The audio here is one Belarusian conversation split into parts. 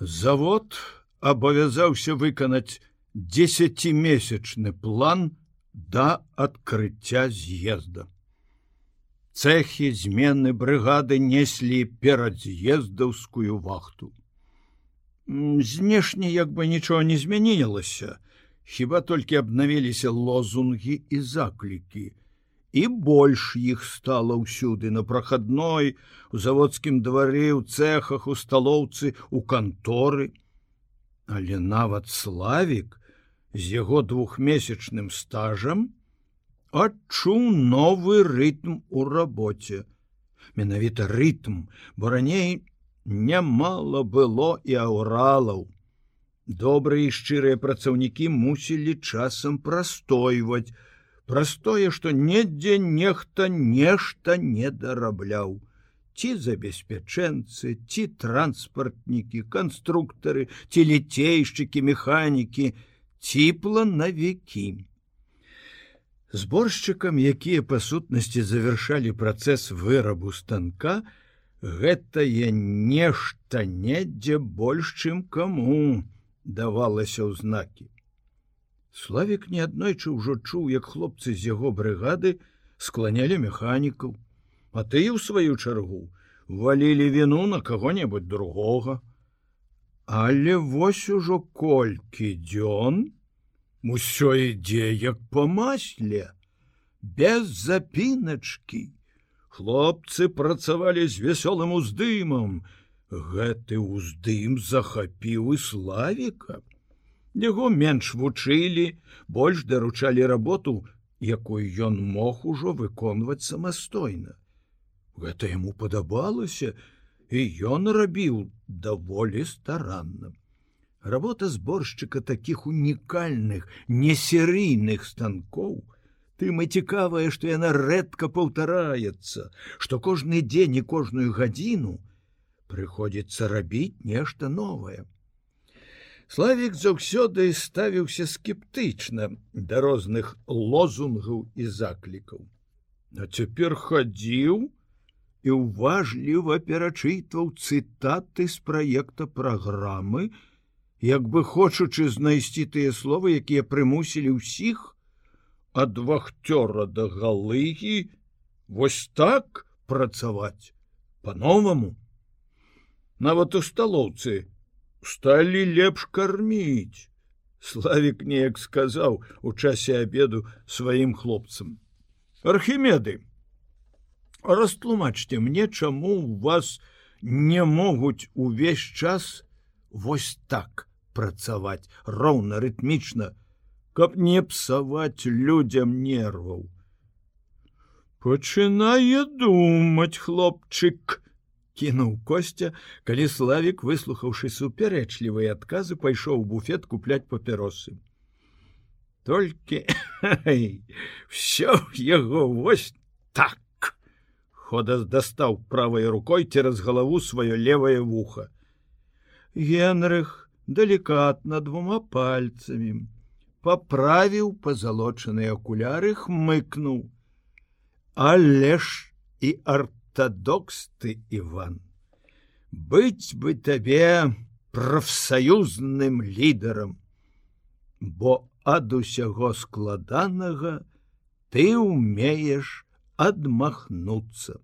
Завод абавязаўся выканаць десятимесячны план да адкрыцця з'езда. Цехі змены брыгады неслі перад з'ездаўскую вахту. Знешне як бы нічого не змянілася, хіба толькі абнавіліся лозунгі і заклікі. І больш іх стала ўсюды на прахадной, у заводскім двары, у цехах, у сталоўцы, у канторы. Але нават славік з яго двухмесячным стажам адчуў новы рытм у рабоце. Менавіта рытм, бо раней нямала было і аўралаў. Добрыя і шчырыя працаўнікі мусілі часам прастойваць, праз тое, што недзе нехта нешта не дарабляў. Ці забеспячэнцы, ці транспартнікі, канструктары, ці ліцейшчыкі, механікі, ціпла на векі. Зборшчыкам, якія па сутнасці завяршалі працэс вырабу станка, гэтае нешта недзе больш, чым каму давалася ў знакі. Славік неаднойчы ўжо чуў, як хлопцы з яго брыгады скланялі механікаў, а ты ў сваю чаргу валілі віну на каго-небудзь другога. Але вось ужо колькі дзён усё ідзе як па масле, без запіначкі. Хлопцы працавалі з вясёлым уздымам. Гэты ўздым захапіў і славіка. Яго менш вучылі, больш даручалі работу, якую ён мог ужо выконваць самастойна. Гэта яму падабалася, і ён рабіў даволі старанна. Работа зборшчыка такіх унікальных, несерыйных станкоў, тым і цікавае, што яна рэдка паўтараецца, што кожны дзень і кожную гадзіну прыходзіцца рабіць нешта новае. Славік заўсёды ставіўся скептычна да розных лозунгаў і заклікаў. А цяпер хадзіў і уважліва перачытваў цытаты з праекта праграмы, як бы хочучы знайсці тыя словы, якія прымусілі ўсіх ад вахтёра да галыгі вось так працаваць по-новаму. Нават у сталоўцы сталі лепш карміць. Славік неяк сказаў у часе обеду сваім хлопцам. Архімеды, растлумачьте мне, чаму у вас не могуць увесь час вось так працаваць роўна рытмічна, каб не псаваць людям нерваў. Пачынае думаць хлопчык, кінуў костя калі славик выслухаўшы супярэчлівыя адказы пайшоў буфет купляць папяросы толькі все яго вось так. Хода дастаў правой рукой цераз галаву сваё левое вуха генрых далікатна двума пальцамі поправіў пазалочаныя акуляры хмыкнуў але ж і арт ортодокс ты Иван. Быть бы табе профсоюзным лідарам, бо ад усяго складанага ты умееш адмахнуцца.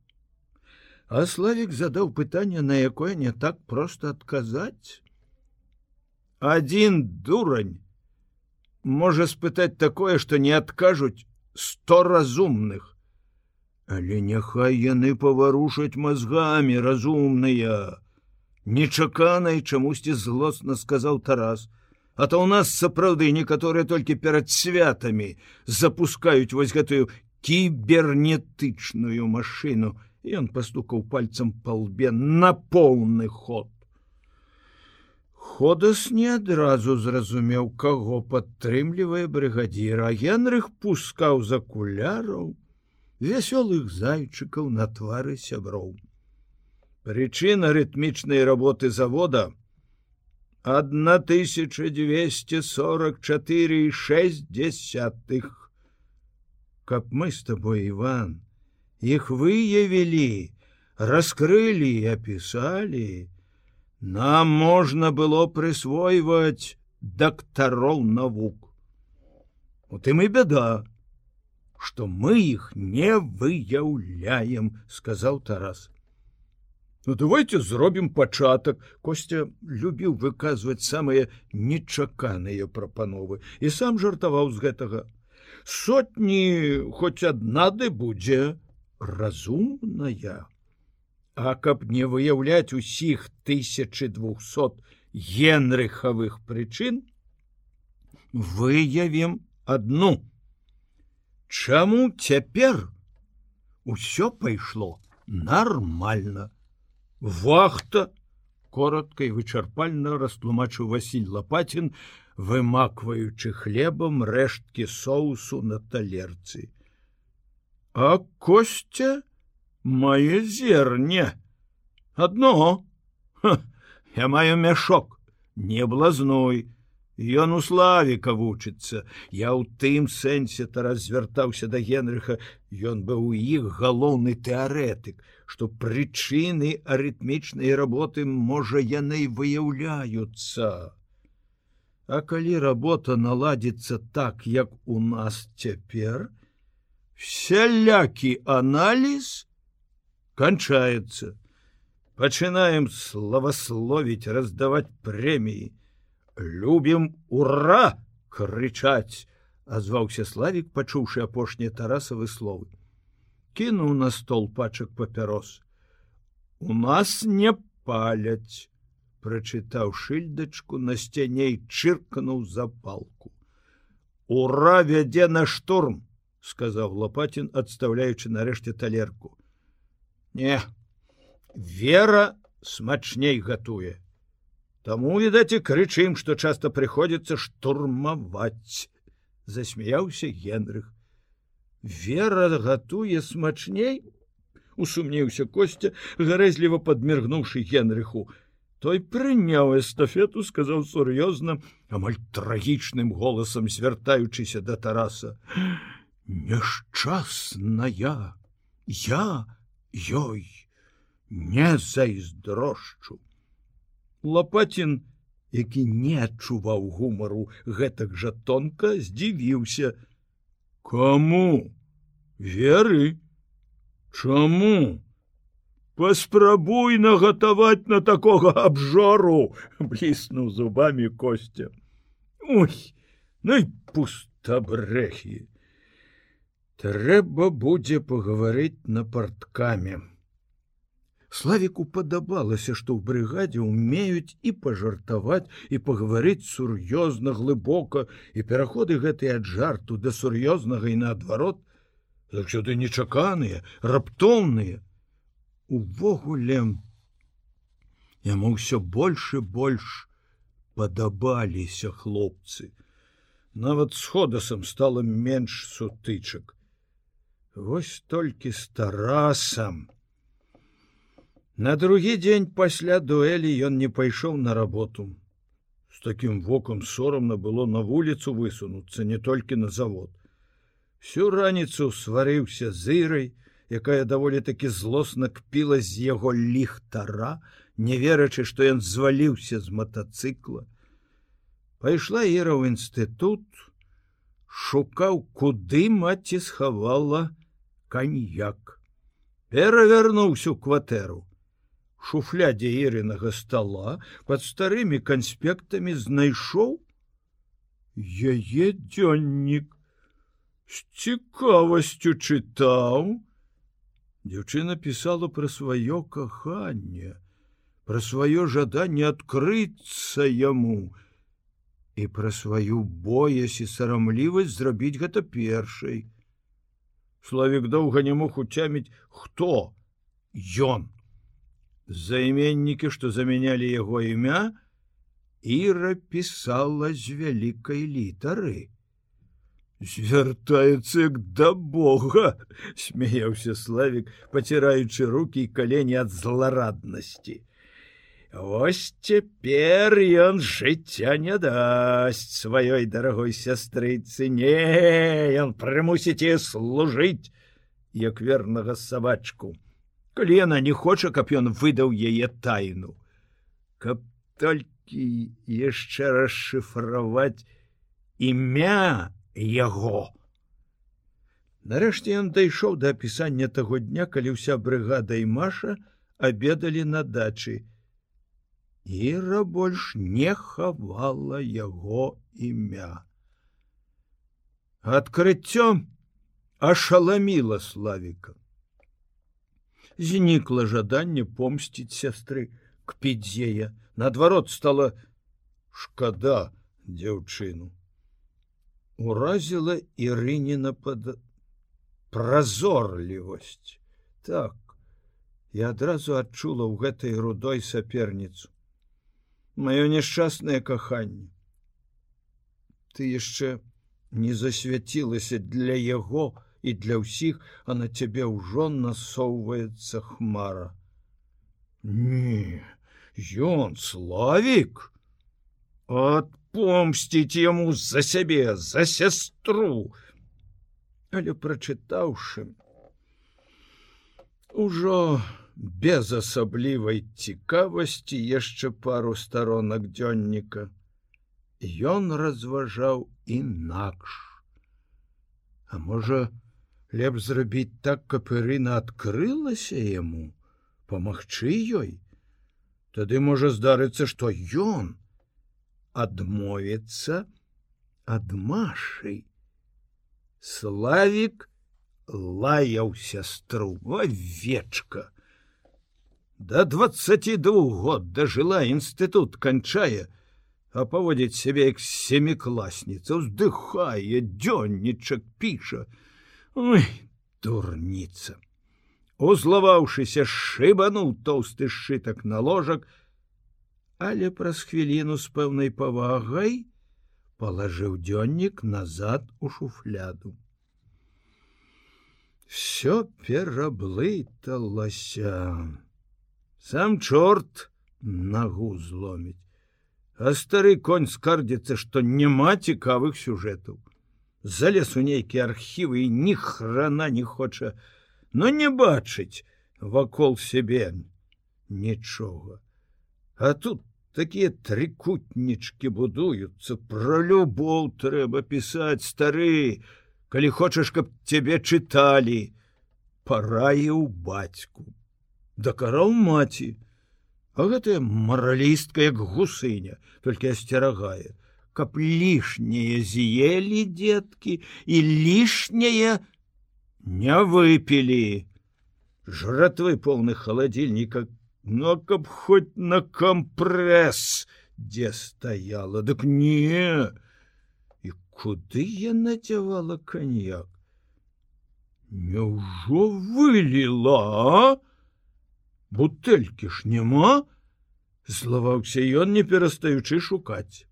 А славик задаў пытанне, на якое не так просто адказаць. Один дурань можа спытаць такое, што не адкажуць сто разумных. Але няхай яны паварушаць мазгамі разумныя. Нечаканай чамусьці злосна сказаў Тарас. А то ў нас сапраўды некаторыя толькі перад святамі запускаюць вось гэтую кібернетычную машыну. Ён пастукаў пальцам па лбе на поўны ход. Ходас не адразу зразумеў, каго падтрымлівае брыгадзіра, Генрых пускаў за куляраў, вясёлых зайчыкаў на твары сяброў. Прычына рытмічнай работы завода 1244,6 каб мы с тобой Іван іх выявілі, раскрылі і опісалі, нам можна было прысвойваць дактароў навук. У тым і бяда, што мы іх не выяўляем, сказаў Тарас. Ну давайте зробім пачатак. Костя любіў выказваць самыя нечаканыя прапановы і сам жартаваў з гэтага. Сотні хоць адна ды будзе разумная. А каб не выяўляць усіх 1200 генрыхавых прычын, выявім одну. Чаму цяпер усё пайшло нормально? Вахта, коротко і вычарпальна растлумачыў Васіль Лапатін, вымакваючы хлебам рэшткі соусу на талерцы. А костя мае зерне. Адно Ха, Я маю мяшок, не блазной. Ён у славіка вучыцца. Я ў тым сэнсе тараз звяртаўся да Генрыха, Ён быў у іх галоўны тэарэтык, што прычыны арытмічнай работы можа яны выяўляюцца. А калі работа наладзіцца так, як у нас цяпер, всялякі аналіз канчаецца. Пачынаем славасловіць, раздаваць прэміі любім ура крычаць азваўся славик пачуўшы апошнія тарасавы словы. Кінуў на стол пачак папярос у нас не паляць прачытаў шыльдачку на сцяней чыркнуў запалку ура вядзе на штурм сказаў лопатин адстаўляючы нарэшце талерку. Не вера смачней гатуе Таму відаць і крычым, што часта прыходзіцца штурмаваць. Засмяяўся Генрых. Вера гатуе смачней, усумнеўся костя, гарэзліва падміргнуўшы Генрыху. Той прыняў эстафету, сказаў сур'ёзна, амаль трагічным голасам звяртаючыся да Тараса. Няшчасная, я ёй не зайздрошчу лопатин які не адчуваў гумару гэтак жа тонка здзівіўся. Кому веры. Чаму? Паспрабуй нагатаваць на такога абжору бліснуў зубами костя. Ой ну пустабрэхі трэба будзе пагаварыць на парткамі Славіку падабалася, што ў брыгадзе умеюць і пажартаваць і пагаварыць сур'ёзна глыбока і пераходы гэтыя ад жарту да сур'ёзнага і наадварот, заўсёды нечаканыя, раптоўныя. Увогуле яму ўсё больш і больш падабаліся хлопцы. Нават з ходасам стала менш сутычак. Вось толькі старасам, На другі дзень пасля дуэлі ён не пайшоў на работу. З такім вокам сорамна было на вуліцу высунуцца не толькі на завод. Всю раніцу сварыўся зырай, якая даволі такі злосна кпіла з яго ліхтара, не верачы, што ён зваліўся з матацыкла. Пайшла Іра ў інстытут, шукаў, куды маці схавала каньяк. Перавярнуўся ў кватэру шуфлядзе ірынага стола под старымі канспектамі знайшоў яе дзённік. З цікавасцю чытаў. Дзяўчына пісала пра сваё каханне пра сваё жаданне адкрыцца яму і пра сваю боязь і сарамлівасць зрабіць гэта першай. Славик доўга не мог уцяміць хто ён займеннікі, што замянялі яго імя, Іра пісала з вялікай літары. Звяртаецца як да Бога, смяяўся славик, паціраючы руки і калені ад злараднасці. Вось цяпер ён жыцця не дасць сваёй дарагой сястрыцы, не, ён прымусіць служыць, як вернага сабачку калі яна не хоча, каб ён выдаў яе тайну. каб толькі яшчэ расшыфраваць імя яго. Нарэшце ён дайшоў да апісання таго дня, калі ўся брыгада і Маша абедалі на дачы. Іра больш не хавала яго імя. Адкрыццё ашаламіла славіка. Знікла жаданне помсціць сястры к підзея, наадварот стала шкада дзяўчыну. Уразіла Ірыніна пад празорлівасць. Так, я адразу адчула ў гэтай рудой саперніцу. Маё няшчаснае каханне. Ты яшчэ не засвяцілася для яго і для ўсіх, а на цябе ўжо насоўваецца хмара. Не, ён славік! Отпомсціць яму за сябе за сястру! Але прачытаўшы ужо без асаблівай цікавасці яшчэ пару старонак дзённіка ён разважаў інакш. А можа лепш зрабіць так каб ірына адкрылася яму памагчы ёй. Тады можа здарыцца што ён адмовіцца ад машай. Славік лаяў сястру вечка. Двадцати двух год дожила інстытут канчае а паводзіць сябе як семікласніца уздыхае дзённічак піша ой дурніца узлаваўшыся шыбануў тоўсты сшытак на ложак, але праз хвіліну з пэўнай павагай палажыў дзённік назад у шуфляду. Всё пераблыталася. Сам чорт нагу зломіць, А стары конь скардзіцца, што няма цікавых сюжэтаў. Залез у нейкія архівы і ні храна не хоча, но не бачыць вакол сябе нічога. А тут такія трыкутнічкі будуюцца пра любоў трэба пісаць стары, калі хочаш, каб цябе чыталі, параіў бацьку. Дакараў маці, А гэтая маралістка як гусыня, толькі асцерагае, каб лішняе з'елі дзеткі і лішняе, не выпили. Жратвы полных холодильника но каб хоть на компресс где стояла дык не. И куды я надевала коньяк? Няўжо вылила бутэлькі ж няма злаваўся ён не перастаючы шукаць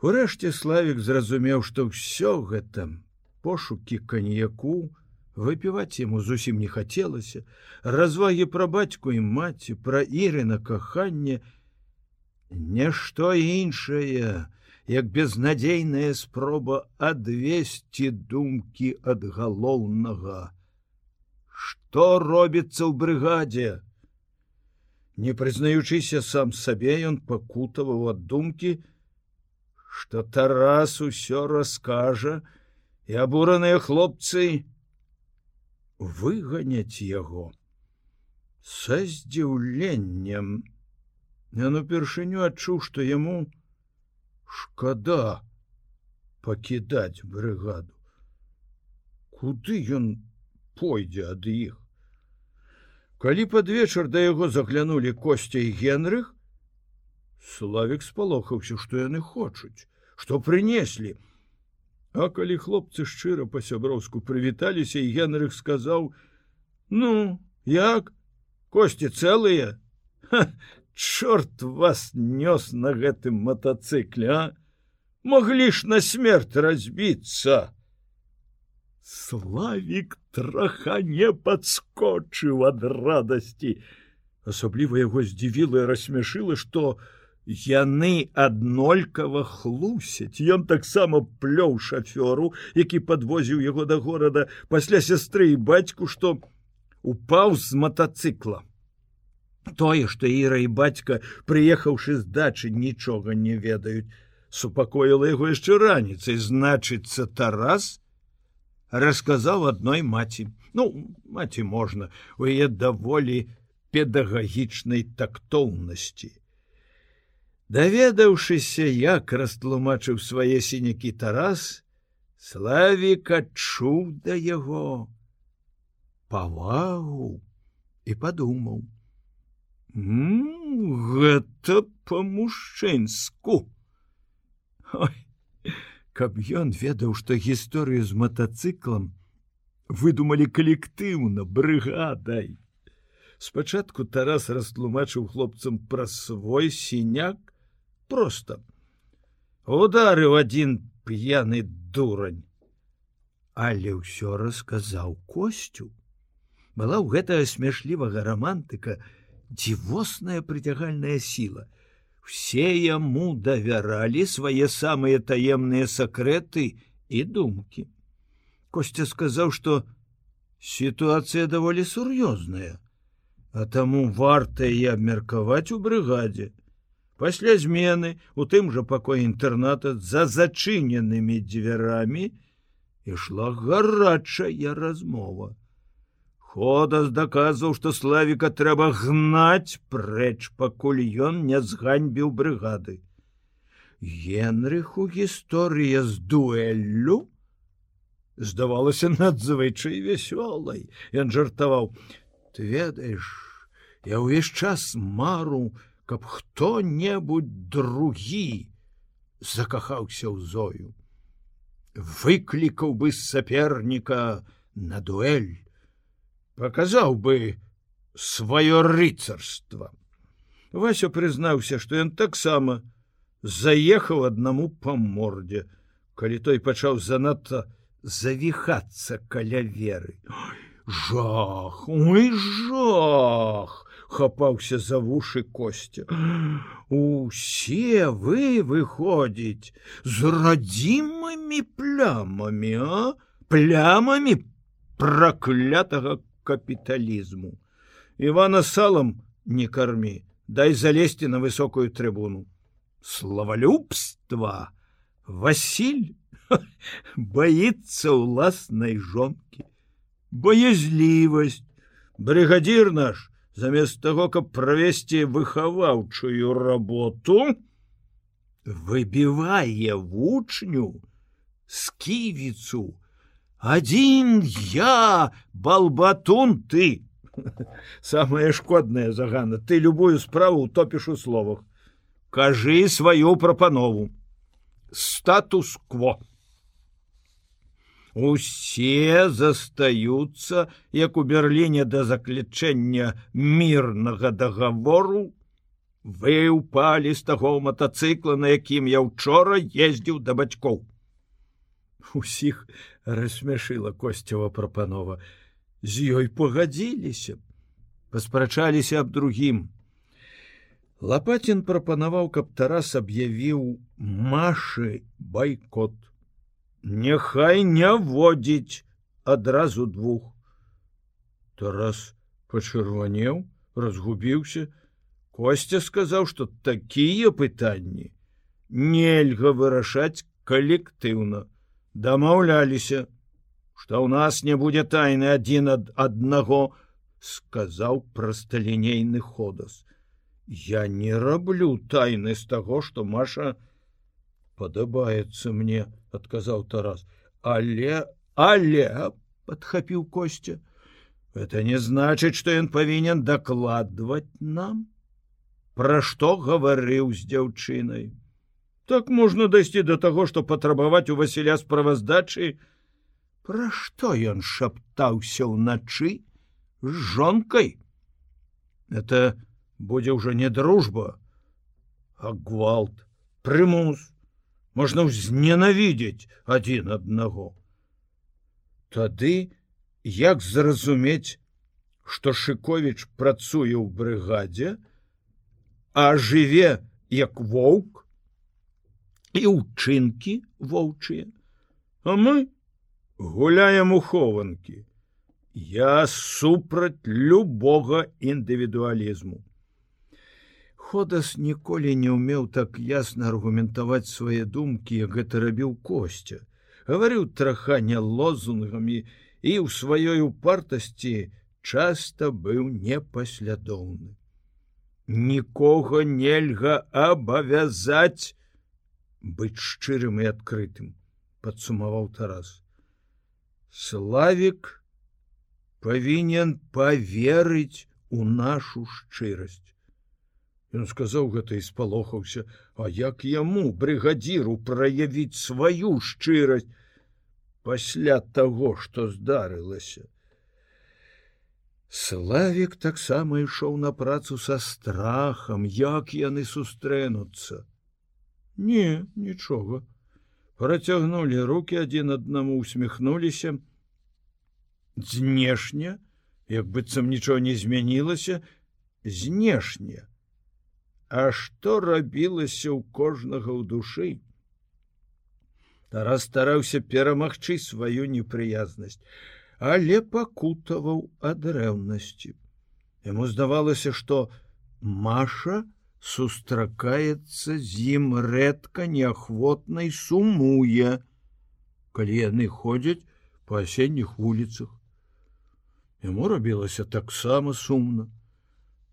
Урэшце славик зразумеў што ўсё гэтым пошукі каньяку выпіваць яму зусім не хацелася развагі пра бацьку і маці пра іры на каханне нешто іншае як безнадзейная спроба адвесці думкі ад галоўнага. Что робіцца ў брыгадзе? Не прызнаючыся сам сабе ён пакутаваў ад думкі что тарас усё раскажа і абураныя хлопцы выганяць яго са здзіўленнем. Ён упершыню адчуў што яму шкада пакідаць брыгаду куды ён пойдзе ад іх? Калі пад вечар да яго заглянулі косця і генрых славик спалохаўся што яны хочуць што прынеслі А калі хлопцы шчыра па-сяброўску прывіталіся і Генрых сказаў: « Ну, як косці цэлыя, Чорт вас нёс на гэтым мотоцикле, а моглі ж на смерть разбіцца. Славік траха не падскочыў ад радасці. Асабліва яго здзівіла і рассмяшыла, што, яны аднолькава хлусяць ён таксама плёў шафёру які подвозіў яго да горада пасля сястры і бацьку што упаў з мотоцикла Тое, што Іра і бацька, прыехаўшы з дачы, нічога не ведаюць, супакоіла яго яшчэ раніцай, значыцца Тарас расказаў адной маці. Ну маці можна, у яе даволі педагагічнай тактоўнасці. Даведаўшыся, як растлумачыў свае сінякі Тарас, Славік адчуў да яго павагу і падумаў: гэта по-мужчынску. Каб ён ведаў, што гісторыю з матацыклам выдумалі калектыўна брыгадай. Спачатку Тарас растлумачыў хлопцам пра свой сіняк, просто. Ударыў один п'яны дурань. Але ўсё расказаў костю. Была ў гэтага смяшлівага романтыка дзівосная прыцягальная сіла. Все яму давяралі свае самыя таемныя сакрэты і думкі. Костя сказаў что сітуацыя даволі сур'ёзная а таму варта і абмеркаваць у брыгадзе пасля змены у тым жа пакоі інтэрната за зачыненымі дзвярамі ішла гарачая размова. Ходас даказваў што славіка трэба гнаць прэч пакуль ён не зганьбіў брыгады. Генрыху гісторыя з дуэллю здавалася надзвычай вясёлай. Ён жартаваў ты ведаеш я ўвесь час мару каб хто-небудзь другі закахаўся ў зою. Выклікаў бы саперніка на дуэль показаў бы сваё рыцарства. Вася прызнаўся што ён таксама заехаў аднаму па мордзе калі той пачаў занадта завіхацца каля веры. Жах ой жах хапаўся за вушы костя усе вы выходзіць з радзімымі плямамі а плямамі праклятага капіталізму ивана салам не кармі дай залезці на высокую трыбуну славалюбства василь боится уласнай жонкі боязлівасць брыгадзір наш замест того каб правесці выхаваўчую работу выбівае вучню сківіцу. Один я балбатун ты. Самое шкодная загана ты любую справу топіш у словах. Кажы сваю прапанову. Статус-кво усе застаюцца як у берліне да заключэння мірнага договору вы упалі з таго мотоцыкла на якім я учора ездзіў да бацькоў. Усіх рассмяшыла косцева прапанова. З ёй пагадзіліся паспрачаліся аб другім. Лапатін прапанаваў каб тарас аб'явіў машы байкот Няхай не водзіць адразу двух. Тарас пачырванеў, разгубіўся. Костя сказаў, што такія пытанні нельга вырашаць калектыўна. Дамаўляліся, што ў нас не будзе тайны адзін ад аднаго, сказаў прасталінейны ходас. Я не раблю тайны з таго, што Маша падабаецца мне, адказаў тарас але але подхапіў костя это не значыць что ён павінен дакладваць нам? Пра што гаварыў з дзяўчынай так можна дайсці до таго что патрабаваць у васіля справаздачы пра што ён шаптаўся ўначы з жонкой это будзе ўжо не дружба а гвалт прымус можна ўзненавідзець адзін аднаго. Тады як зразумець, што Шковіч працуе ў брыгадзе, а жыве як воўк і ўчынкі воўчыя, А мы гуляем у хованкі. Я супраць любога індывідуалізму. Ходас ніколі не ўмеў так ясна аргументаваць свае думкі, як гэта рабіў костя. Гаварыў трахання лозунгамі і ў сваёй упартасці часта быў непаслядоўны. Нікога нельга абавязаць быць шчырым і адкрытым, падсумаваў Тарас. Славік павінен поверыць у нашу шчырасць. Ён сказаў гэта і спалохаўся, А як яму брыгадзіру праявіць сваю шчырасць пасля таго, што здарылася. Славік таксама ішоў на працу са страхам, як яны сустрэнуцца. Не, нічога. Працягнулі руки адзін аднаму усміхнуліся. Знешне, як быццам нічого не змянілася, знешне А што рабілася ў кожнага ў душы? Тарас стараўся перамагчы сваю непрыязнасць, але пакутаваў ад рэўнасці. Яму здавалася, што Маша сустракаецца з ім рэдка неахвотнай сумуе, калі яны ходзяць па асенніх вуліцах. Яму рабілася таксама сумна.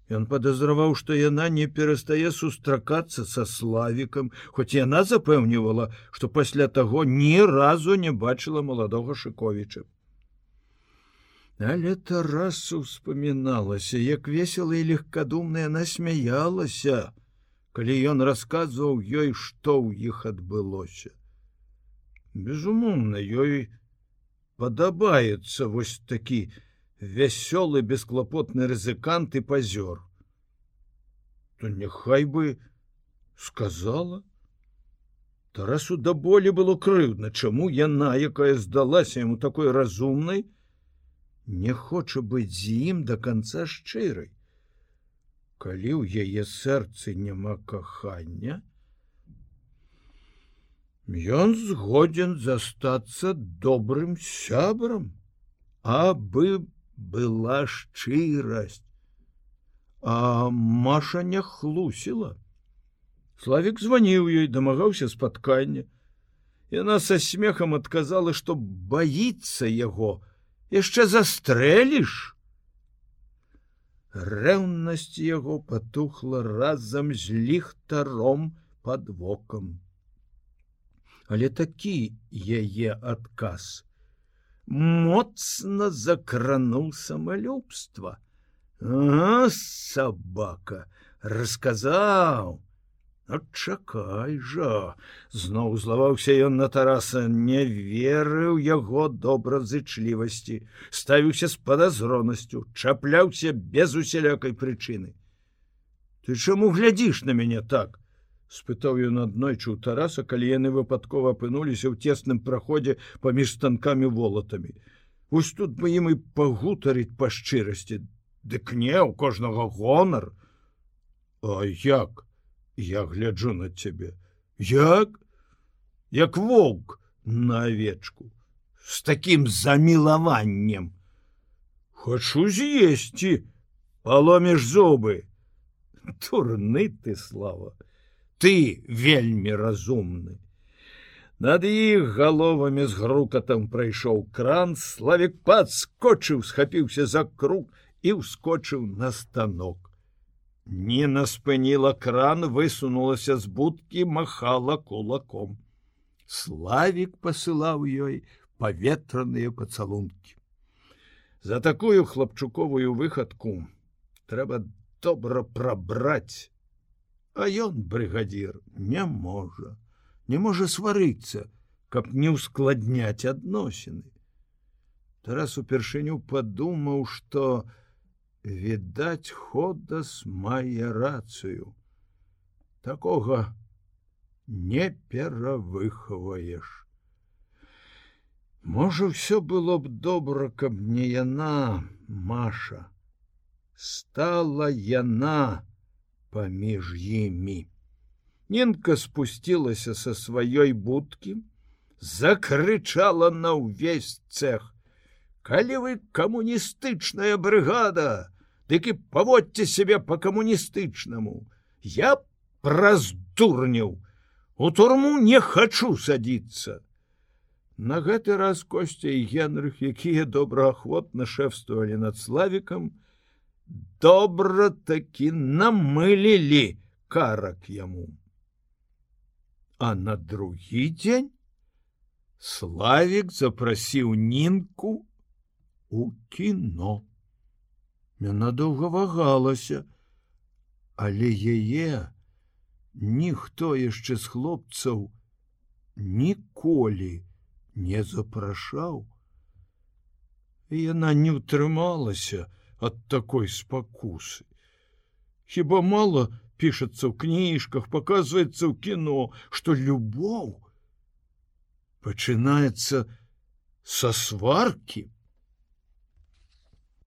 Ён падазраваў, што яна не перастае сустракацца са славікам, хоць яна запэўнівала, што пасля таго ні разу не бачыла маладога шыковіча. Але Тарасу успаміналася, як весела і легкадумная насмяялася, калі ён расказваў ёй, што ў іх адбылося. Безумоўна, ёй падабаецца вось такі, вясёлы бесклапотны рызыкант і пазёр то няхай бы сказала. Тарасу да болі было крыўдна чаму яна якая здалася яму такой разумнай не хоча быць з ім до конца шчырай. Калі ў яе сэрцы няма кахання ён згодзен застацца добрым сябрам абы бы была шчырасць. А маша не хлусіла. Славик званіў ёй дамагаўся спаткання. Яна са смехам адказала што боится яго яшчэ застрэліш. Рэўнасць яго патухла разам з ліхтаром под вокам. Але такі яе адказ моцна закрануў самалюбства. сабака расказаў. Чакай жа, зноў злаваўся ён на тараса, не верыў яго добразычлівасці, ставіўся з падазронасцю, чапляўся без усялякай прычыны. Ты чаму глядзіш на мяне так? Спытаў ён аднойчы ў тараса калі яны выпадкова апынуліся ў цесным праходзе паміж станкамі волатамі. Вось тут бы ім і пагутарыць па шчырасці. Дык не у кожнага гонар А як? Я гляджу на цябе як? Як воўк на авечку. С таким замілаваннем хочу з'есці паломіш зубы турны ты слава ты вельмі разумны. Над іх галовамі з грукатам прайшоў кран, славік падскочыў, схапіўся за круг і ўскочыў на станок. Ніна спыніла кран, высунулася з будкі, махала кулаком. Славік пасылаў ёй паветраныя пацалункі. За такую хлапчуковую выхадку трэба добра прабраць А ён брыгадзір не можа, не можа сварыцца, каб не ўскладняць адносіны. Тарас упершыню падумаў, што відаць ходас мае рацыю. Такога не перавыхаваеш. Можа, ўсё было б добра, каб не яна, Маша. Стала яна, паміж імі. Ненка спусцілася са сваёй будкі, закрычала на ўвесь цех: « Калі вы камуністычная брыгада, дык і паводьце сябе по камуністычнаму. я праз дурняў у турму не хачу садіцца на гэты раз костя і генрых якія добраахвотна шэфствовали над славікам добра такі намылілі карак яму. А на другі дзень славик запрасіў нінку у кіно. Яна доўга вагалася але яе ніхто яшчэ з хлопцаў ніколі не запрашаў. Яна не ўтрымалася ад такой спакусы хіба мало пішацца ў кніжках показваецца ў кіно што любоў пачынаецца са сваркі